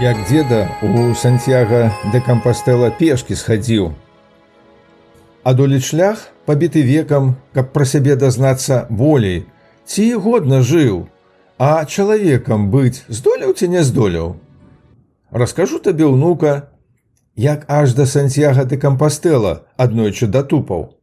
як деда у Сантьяга де Кампастэла пешкі схадзіў. Адолець шлях пабіты векам, каб пра сябе дазнацца болей, ці годна жыў, а чалавекам быць здолеў ці не здолеў. Раскажу табе ўнука, як аж да Сантьяга де Кампастэла аднойчы датупаў.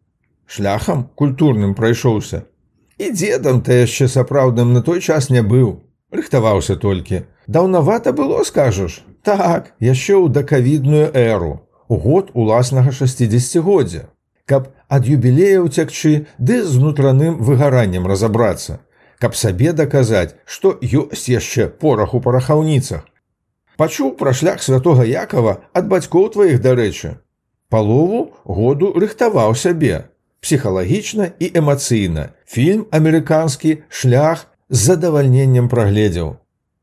Шляхам культурным прайшоўся. І дзедам ты яшчэ сапраўдным на той час не быў, рыхтаваўся толькі. Даўнавата было скажаш? Так яшчэ ў дакавідную эру у год уласнага 60годдзя каб ад юбілея ўцякчы ды з нутраным выгараннем разабрацца. Каб сабе даказаць што ёсць яшчэ порах у парахаўніцах. Пачуў пра шлях святого якова ад бацькоў тваіх дарэчы. Палову году рыхтаваў сябе псіхалагічна і эмацыйна. Фільм амерыканскі шлях з задавальненнем прагледзеў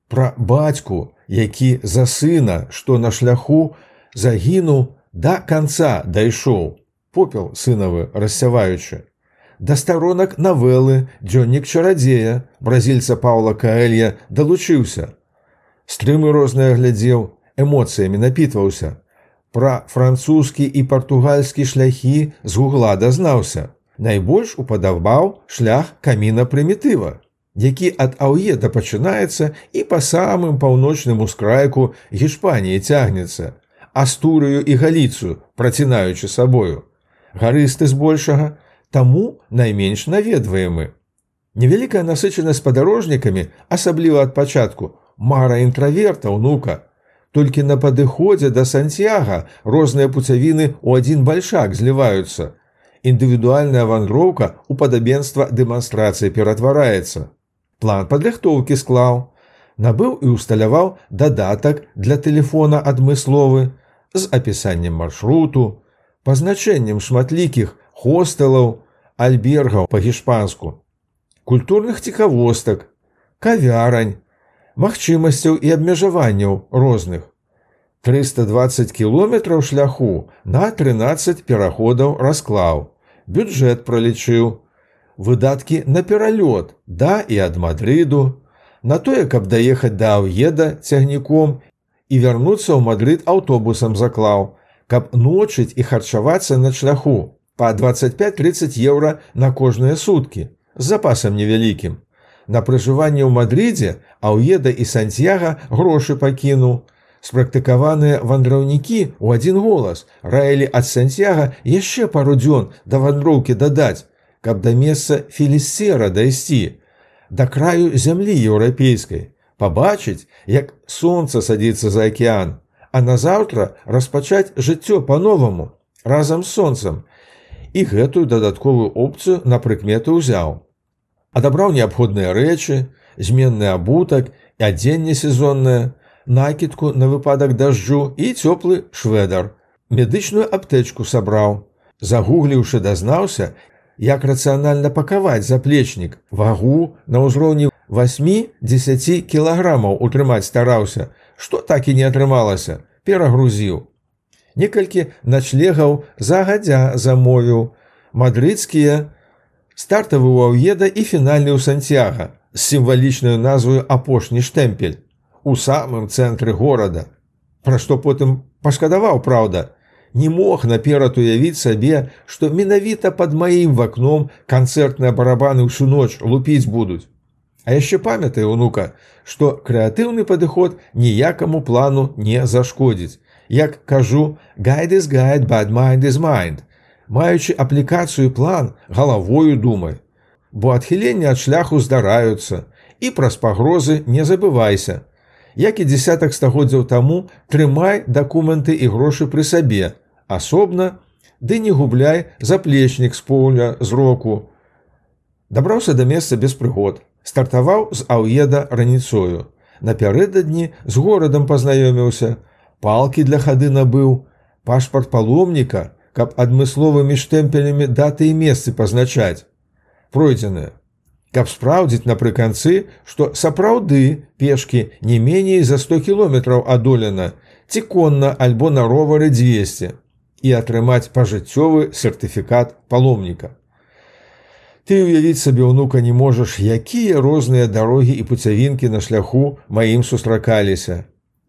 пра бацьку, які за сына, што на шляху загінуў да канца дайшоў, попел сынавы рассяваючы. Да старонак навелы дзённік чарадзея бразільца Паўла Каэлья далучыўся. Стрымы розныя глядзеў, эмоцыямі напітваўся. Пра французскі і партугальскі шляхі з гугла дазнаўся. Найбольш упадабаў шлях каміна прымітыва які ад аўеда пачынаецца і па самым паўночным ускрайку гішпаніі цягнецца астурыю і галіцыю працінаючы сабою. Гарысты збольшага таму найменш наведваемы. Невялікая насычанасць падарожнікамі асабліва ад пачатку мара інтраверта ўнука толькі на падыходзе да сантьяга розныя пуцявіны ў адзін бальшак зліваюцца. Індывідуальная вандроўка у падабенства дэманстрацыі ператвараецца план падрыхтоўкі склаў, набыў і ўсталяваў дадатак для тэлефона адмысловы з апісаннем маршруту, пазначэннем шматлікіх хостелаў, альбергаў па-гішпанску, культурных цікавостак, кавярань, магчымасцяў і абмежаванняў розных. 320 кіметраў шляху на 13 пераходаў расклаў, бюджэт пролічыў, выдаткі на пералёт да і ад мадрыду на тое каб даехаць да аўеда цягніком і вярнуцца ў мадрыд аўтобусам заклаў каб ночыць і харчавацца на шляху па 25-30 еўра на кожныя суткі з запасам невялікім. На пражыванне ў мадрыдзе аўеда і сантьяга грошы пакінуў спрактыкаваныя вандраўнікі ў адзін голас раілі ад сантьяга яшчэ пару дзён да вандроўкі дадаць каб да месца філісера дайсці, да краю зямлі еўрапейскай, пабачыць, як сонца садзіцца за акеан, а назаўтра распачаць жыццё па-новаму разам з сонцам і гэтую дадатковую опцыю на прыкметы ўзяў. Адабраў неабходныя рэчы, зменны абутак і адзенне сезоннае, накідку на выпадак дажджу і цёплы шведар. Медычную аптэчку сабраў. Загугліўшы дазнаўся, як рацыянальна пакаваць заплечнік вагу на ўзроўні 8-10 кілаграмаў утрымаць стараўся што так і не атрымалася перагрузіў. Некалькі начлегаў загадзя замовіў. Мадрыцкія стартавы ў аўеда і фінальны ў сантьяга з сімвалічнаю назваю апошні штэмпель у самым цэнтры горада. Пра што потым пашкадаваў праўда не мог наперад уявіць сабе, што менавіта под маім вакном канцэртныя барабаны ўсю ноч лупіць будуць. А яшчэ памятай унука, што крэатыўны падыход ніякаму плану не зашкодзіць. Як кажу, гайд is гайд bad mind is mind, маючы аплікацыю план галавою думай. Бо адхіленне ад шляху здараюцца і праз пагрозы не забывайся. Як і десятак стагоддзяў таму трымай дакументы і грошы пры сабе, асобна, ды не губляй заплечнік з поля зроку. Дабраўся да месца без прыгод, стартаваў з аўеда раніцою. Напярэдадні з горадам пазнаёміўся, палкі для хады набыў, пашпарт паломніка, каб адмысловымі штэмпелямі даты і месцы пазначаць. Пройдзеныя. Каб спраўдзіць напрыканцы, што сапраўды пешкі не меней за 100 кіметраў адолена, ці конна альбо на ровары 200 і атрымаць пажыццёвы сертыфікат паломніка. Ты уявіць сабе ўнука не можаш, якія розныя дарогі і пуцявінкі на шляху маім сустракаліся.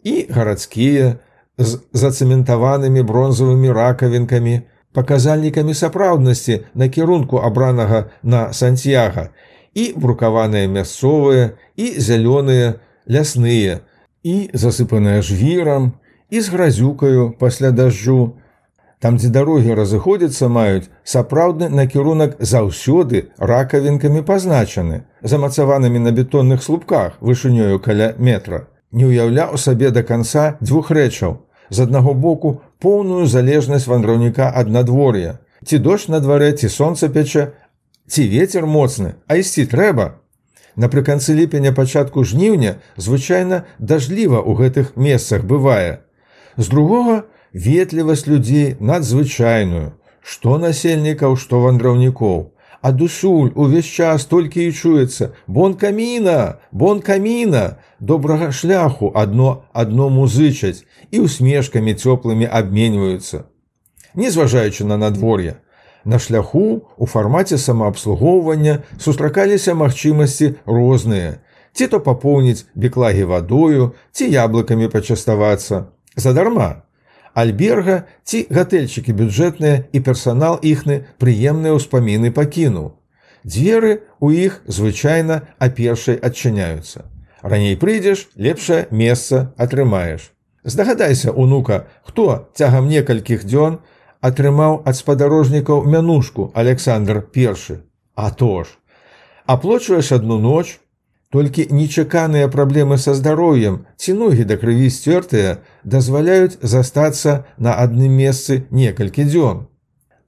і гарадскія з зацэментаванымі бронзавымі ракавінкамі, паказальнікамі сапраўднасці накірунку абранага на сантьяга і брукаваныя мясцовыя і зялёныя лясныя і засыпаныя жвірам і з гразюкаю пасля дажджу. Там, дзе дарогі разыходзяцца маюць сапраўдны накірунак заўсёды ракавінкамі пазначаны, замацаванымі на бетонных слупках вышынёю каля метра. Не ўяўляў сабе да канца дзвюх рэчаў. З аднаго боку поўную залежнасць вандраўніка ад надвор'я. Ці дождж на дварэ ці сонца пячэ, ці ветер моцны, а ісці трэба. Напрыканцы ліпеня пачатку жніўня звычайна дажліва ў гэтых месцах бывае. З другога ветлівасць людзей надзвычайную, што насельнікаў, што вандраўнікоў. Адусюль увесь час толькі і чуецца: Бон каміна, бон каміна, добрага шляху адно адно музычаць і усмешкамі цёплымі абменьваюцца. Незважаючы на надвор'е, На шляху у фармаце самаабслугоўвання сустракаліся магчымасці розныя, ці то папоўніць беклагі вадою, ці яблыкамі пачаставацца. Задарма. Альберга ці гатэльчыкі бюджэтныя і персанал іхны прыемныя ўспаміны пакінуў. Дзверы у іх звычайна а першай адчыняюцца. Раней прыйдзеш, лепшае месца атрымаеш. Здагадайся, унука, хто цягам некалькіх дзён, атрымаў ад спадарожнікаў мянушку Александр першы. А то ж, аплочваеш адну ноч, толькі нечаканыя праблемы са здароўем ці ногі да крыві сцёртыя дазваляюць застацца на адным месцы некалькі дзён.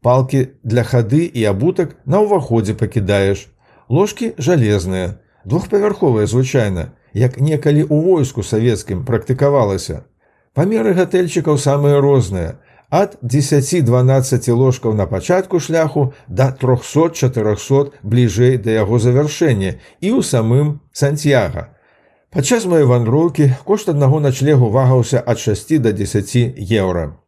Палкі для хады і абутак на ўваходзе пакідаеш. Ложкі жалезныя, двухпавярховыя звычайна, як некалі ў войску савецкім практыкавалася. Памеры гатэльчыкаў самыя розныя, ад 10-12 ложкаў на пачатку шляху да 300-400 бліжэй да яго завяршэння і ў самым Сантьяга. Падчас маёй вандроўкі кошт аднаго начлегу вагаўся ад 6 до 10 еўра.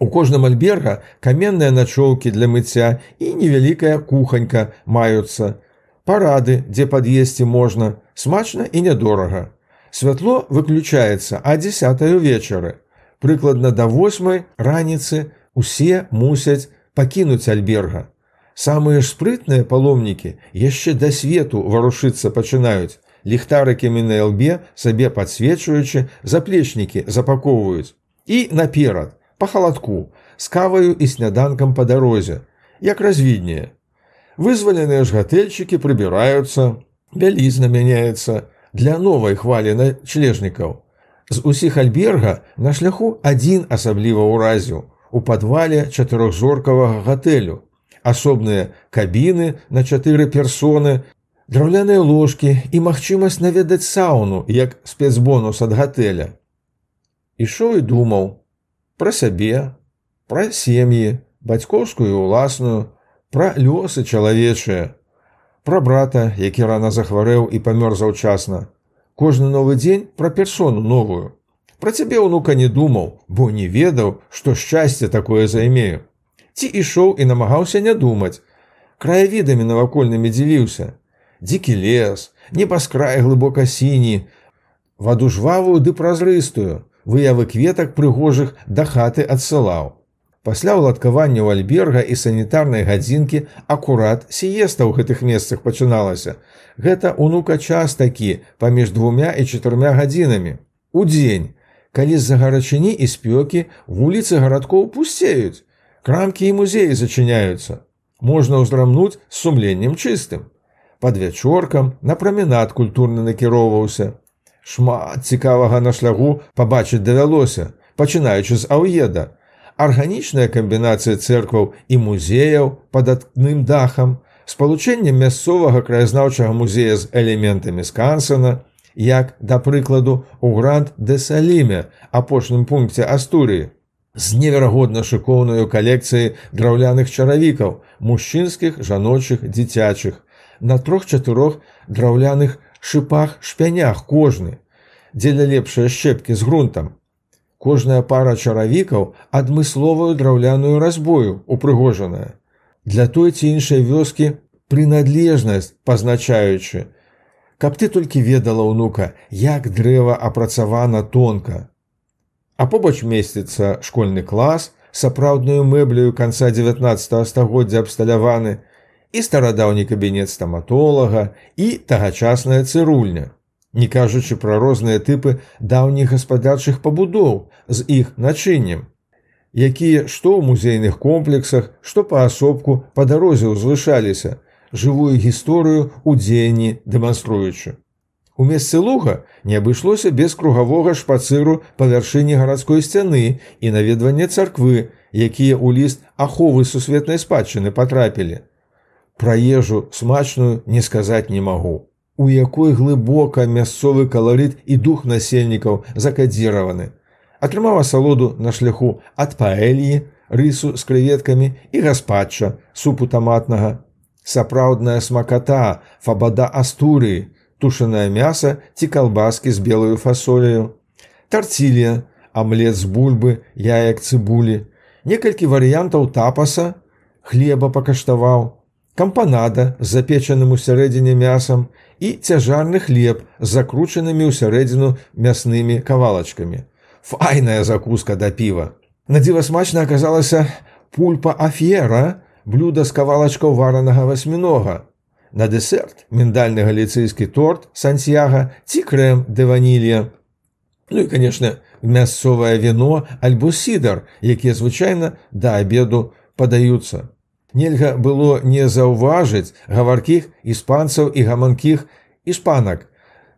У кожным альберга каменныя начоўкі для мыцця і невялікая куханька маюцца. Парады, дзе пад'есці можна, смачна і нядорага. Святло выключаецца а 10 вечары прыкладна да восьмай раніцы усе мусяць пакінуць альберга. Самыя ж спрытныя паломнікі яшчэ да свету варушыцца пачынаюць. Ліхтарыкамі на лбе сабе падсвечваючы заплечнікі запакоўваюць. І наперад, па халадку, з каваю і сняданкам па дарозе, як развіднее. Вызваленыя ж гатэльчыкі прыбіраюцца, бялізна мяняецца для новай хвалі начлежнікаў. З усіх альберга на шляху адзін асабліва ўразіў у падвале чатырохзоркавага гатэлю. Асобныя кабіны на чатыры персоны, драўляныя ложкі і магчымасць наведаць сауну як спецбонус ад гатэля. Ішоў і думаў пра сябе, пра сем'і, бацькоўскую уласную, пра лёсы чалавечыя, пра брата, які рана захварэў і памёр заўчасна, кожны новы дзень пра персону новую. Пра цябе ўнука не думаў, бо не ведаў, што шчасце такое займею. Ці ішоў і намагаўся не думаць. Краявідамі навакольнымі дзівіўся. Дзікі лес, небаскрай глыбока сіні, ваду жвавую ды празрыстую, выявы кветак прыгожых да хаты адсылаў. Пасля ўладкавання ў альберга і санітарнай гадзінкі акурат сіеста ў гэтых месцах пачыналася. Гэта унука час такі паміж двумя і чатырма гадзінамі. Удзень, калі з-за гарачыні і спёкі вуліцы гарадкоў пусцеюць. Крамкі і музеі зачыняюцца. Можна ўзрамнуць з сумленнем чыстым. Пад вячоркам на праменад культурны накіроўваўся. Шмат цікавага на шляху пабачыць давялося, пачынаючы з аўеда, арганічная камбінацыя церкваў і музеяў пад адным дахам, спалучэнне мясцовага краязнаўчага музея з элементамі скансена, як, да прыкладу, у грант де Саліме, апошнім пункце Астурыі, з неверагодна шыкоўнаю калекцыяй драўляных чаравікаў, мужчынскіх, жаночых, дзіцячых, на трох-чатырох драўляных шыпах шпянях кожны, дзеля лепшыя шчэпкі з грунтам, Кожная пара чаравікаў адмысловую драўляную разбою упрыгожаная. Для той ці іншай вёскі прынадлежнасць пазначаючы. Каб ты толькі ведала ўнука, як дрэва апрацавана тонка, А побач месціцца школьны клас, сапраўдную мэблю канца 19 стагоддзя абсталяваны і старадаўні кабінет стаматолага і тагачасная цырульня не кажучы пра розныя тыпы даўніх гаспадарчых пабудоў з іх начыннем якія што ў музейных комплексах што паасобку па дарозе ўзвышаліся жывую гісторыю ў дзеянні дэманструючы. У месцы луга не абышлося без кругавога шпацыру па вяршыні гарадской сцяны і наведвання царквы якія ў ліст аховы сусветнай спадчыны патрапілі. Пра ежу смачную не сказаць не магу у якой глыбока мясцовы каларыт і дух насельнікаў закадзіраваны. Атрымаў асалоду на шляху ад паэльі, рысу з крэветкамі і гаспадча, супу таматнага. Сапраўдная смаката, фабада астурыі, тушанае мяса ці калбаскі з белую фасолею. Тарцілія, амлет з бульбы, яек цыбулі, некалькі варыянтаў тапаса, хлеба пакаштаваў, кампанада з запечаным усярэдзіне мясам і цяжарны хлеб з закручанымі ў сярэдзіну мяснымі кавалачкамі. Файная закуска да піва. Надзіва смачна аказалася пульпа афера, блюда з кавалачкаў варанага васьмінога. На дэсерт міндальны галіцыйскі торт сантьяга ці крэм де ванілія. Ну і, канешне, мясцовае віно альбо сідар, якія звычайна да абеду падаюцца. Нельга было не заўважыць гаваркіх іспанцаў і гаманкіх іспанак.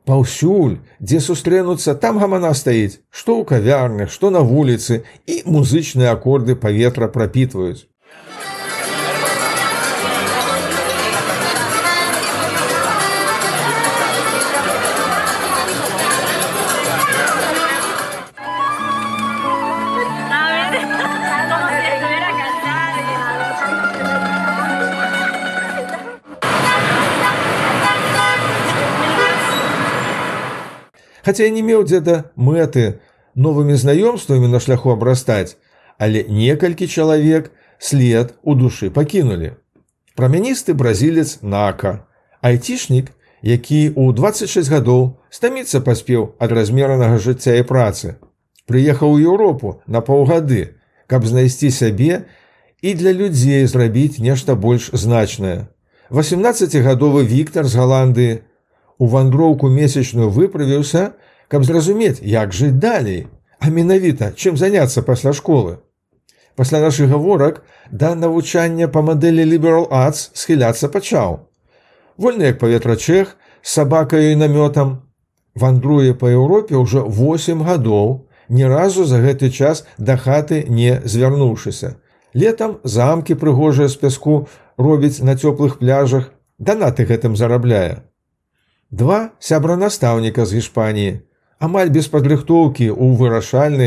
Паўсюль, дзе сустрэнуцца, там гамана стаіць, што ў кавярнях, што на вуліцы і музычныя акорды паветра прапітваюць. Хаця я не меў дзе-да мэты новымі знаёмствамі на шляху абрастаць, але некалькі чалавек след у душы пакінулі. Прамяністы бразілец нака, айцішнік, які ў 26 гадоў стаміцца паспеў ад размеранага жыцця і працы. Прыехаў у Еўропу на паўгады, каб знайсці сябе і для людзей зрабіць нешта больш значнае. 18гадовы Віктор з Галандыі у вандроўку месячную выправіўся, каб зразумець, як жыць далей, а менавіта, чым заняцца пасля школы. Пасля нашых гаворак да навучання па мадэлі Liberal Arts схіляцца пачаў. Вольны як паветра чэх з сабакаю і намётам, вандруе па Еўропе ўжо 8 гадоў, ні разу за гэты час да хаты не звярнуўшыся. Летам замкі прыгожыя з пяску робіць на цёплых пляжах, данаты гэтым зарабляе. Два сябра настаўніка з Гішпаніі. Амаль без падрыхтоўкі ў вырашальны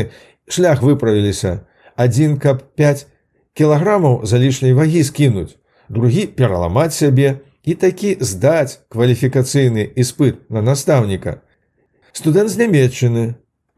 шлях выправіліся. Адзін каб 5 кілаграмаў за лішняй вагі скінуць, другі пераламаць сябе і такі здаць кваліфікацыйны іспыт на настаўніка. Студэнт з нямметчыны,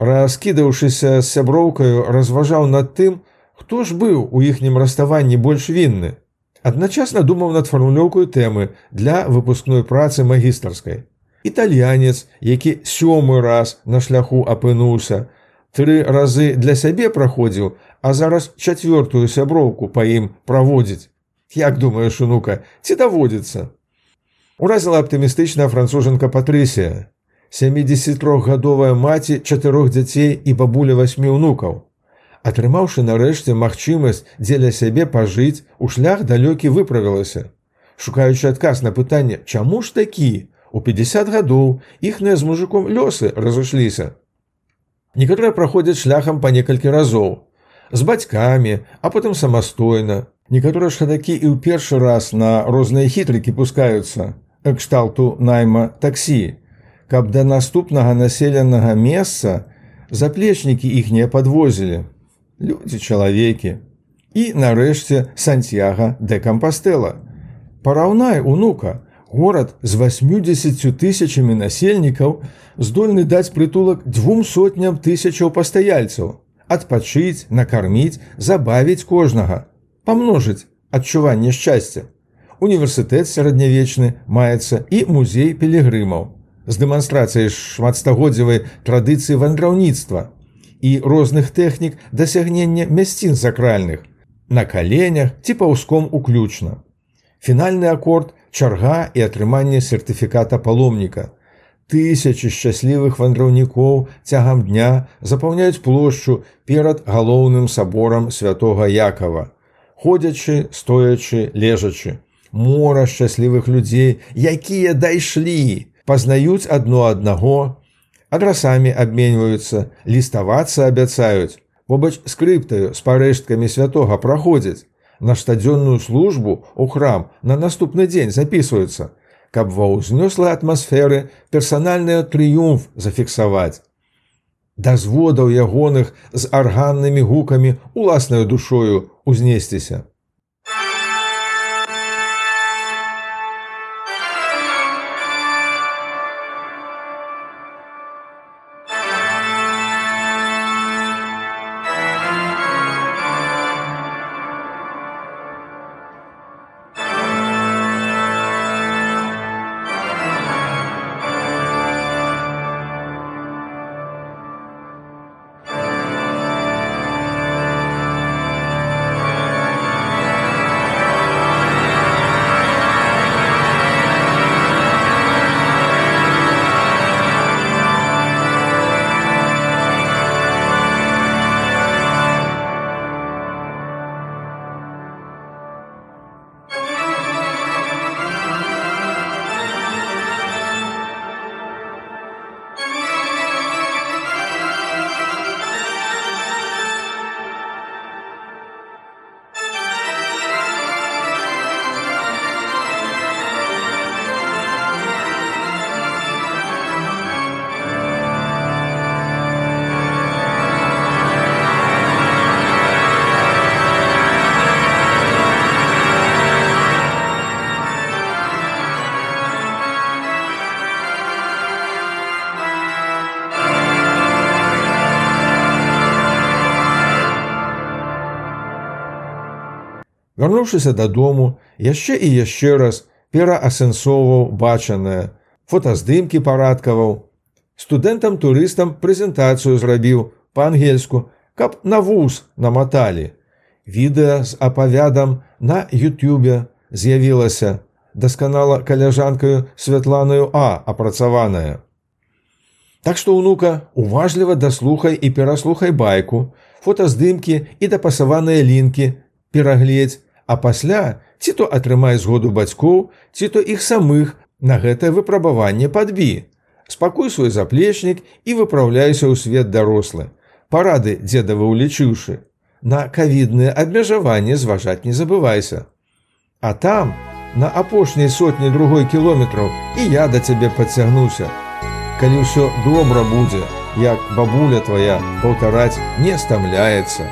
раскідаўшыся з сяброўкаю, разважаў над тым, хто ж быў у іхнім раставанні больш вінны. Адначасна думаў над фармулёўкаю тэмы для выпускной працы магістарскай італьянец, які сёмы раз на шляху апынуўся, тры разы для сябе праходзіў, а зараз чацвёртую сяброўку па ім праводзіць. Як думаеш, унука, ці даводзіцца? Уразіла аптымістычная францужанка Патрысія. 73гадовая маці чатырох дзяцей і бабуля васьмі ўнукаў. Атрымаўшы нарэшце магчымасць дзеля сябе пажыць, у шлях далёкі выправілася. Шукаючы адказ на пытанне, чаму ж такі, У 50 гадоў іхныя з мужиком лёсы разышліся. Некаторыя праходзяць шляхам па некалькі разоў, з бацькамі, а потым самастойна. Некаторыя ж хадакі і ў першы раз на розныя хітрыкі пускаюцца, кшталту найма таксі, каб да наступнага населенага месца заплечнікі іхнія падвозілі. Людзі чалавекі. І нарэшце Сантьяга де Кампастэла. Параўнай унука, Горад з 80 тысячамі насельнікаў здольны даць прытулак двум сотням тысячаў пастаяльцаў, адпачыць, накарміць, забавіць кожнага, памножыць адчуванне шчасця. Універсітэт сярэднявечны маецца і музей пілігрымаў з дэманстрацыяй шматстагоддзявай традыцыі вандраўніцтва. і розных тэхнік дасягнення мясцін сакральных, на каленях ці паўском уключна. Фінальны акорд чарга і атрыманне сертыфіката паломніка. Тысячы шчаслівых вандраўнікоў цягам дня запаўняюць плошчу перад галоўным саборам святого Якова. Ходзячы, стоячы, лежачы, мора шчаслівых людзей, якія дайшлі, пазнаюць адно аднаго, адрасамі абменьваюцца, ліставацца абяцаюць, побач скрыптаю з парэшткамі святога праходзяць, на штодзённую службу у храм на наступны дзень записываются, каб ва ўзнёслай атмасферы персанальны трыумф зафіксаваць. Да зводаў ягоных з арганнымі гукамі уласнаю душою узнесціся. Вярнуўшыся дадому, яшчэ і яшчэ раз пераасэнсоўваў бачанае, фотаздымкі парадкаваў. Студэнтам турыстам прэзентацыю зрабіў па-ангельску, каб на вуз наматалі. Відэа з апавядам на Ютюбе з'явілася, дасканала каляжанкаю святланую А апрацаваная. Так што ўнука уважліва даслухай і пераслухай байку, фотаздымкі і дапасаваныя лінкі, перагледзь, а пасля ці то атрымай згоду бацькоў, ці то іх самых на гэтае выпрабаванне падбі. Спакуй свой заплечнік і выпраўляйся ў свет дарослы. Парады дзедава ўлічыўшы. На кавідныя абмежаванні зважаць не забывайся. А там, на апошняй сотні другой кіloметраў і я да цябе падцягнуся. Калі ўсё добра будзе, як бабуля твая паўтараць не стамляецца.